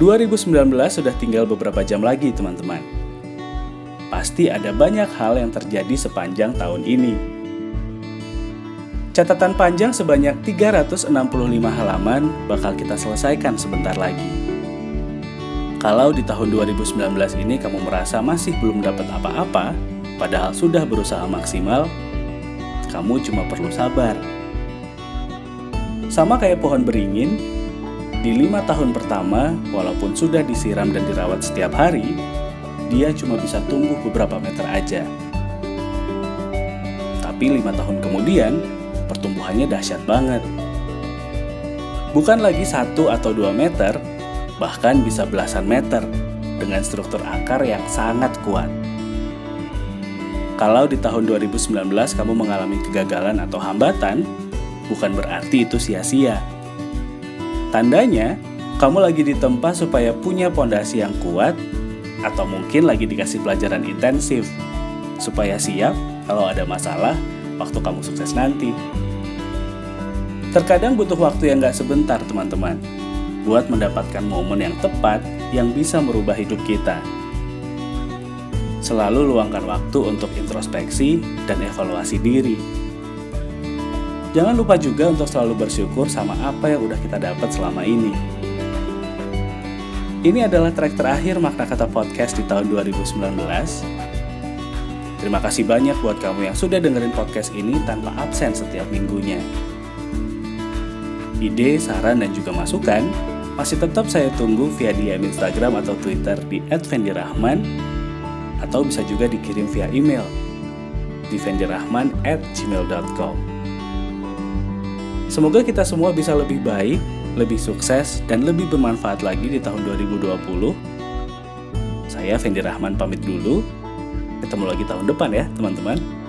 2019 sudah tinggal beberapa jam lagi, teman-teman. Pasti ada banyak hal yang terjadi sepanjang tahun ini. Catatan panjang sebanyak 365 halaman bakal kita selesaikan sebentar lagi. Kalau di tahun 2019 ini kamu merasa masih belum dapat apa-apa, padahal sudah berusaha maksimal, kamu cuma perlu sabar. Sama kayak pohon beringin, di lima tahun pertama, walaupun sudah disiram dan dirawat setiap hari, dia cuma bisa tumbuh beberapa meter aja. Tapi lima tahun kemudian, pertumbuhannya dahsyat banget. Bukan lagi satu atau dua meter, bahkan bisa belasan meter dengan struktur akar yang sangat kuat. Kalau di tahun 2019 kamu mengalami kegagalan atau hambatan, bukan berarti itu sia-sia. Tandanya, kamu lagi ditempa supaya punya pondasi yang kuat, atau mungkin lagi dikasih pelajaran intensif, supaya siap kalau ada masalah waktu kamu sukses nanti. Terkadang butuh waktu yang gak sebentar, teman-teman buat mendapatkan momen yang tepat yang bisa merubah hidup kita. Selalu luangkan waktu untuk introspeksi dan evaluasi diri. Jangan lupa juga untuk selalu bersyukur sama apa yang udah kita dapat selama ini. Ini adalah track terakhir makna kata podcast di tahun 2019. Terima kasih banyak buat kamu yang sudah dengerin podcast ini tanpa absen setiap minggunya. Ide, saran, dan juga masukan masih tetap saya tunggu via DM Instagram atau Twitter di @vendirahman atau bisa juga dikirim via email di vendirahman@gmail.com. Semoga kita semua bisa lebih baik, lebih sukses, dan lebih bermanfaat lagi di tahun 2020. Saya Fendi Rahman pamit dulu. Ketemu lagi tahun depan ya, teman-teman.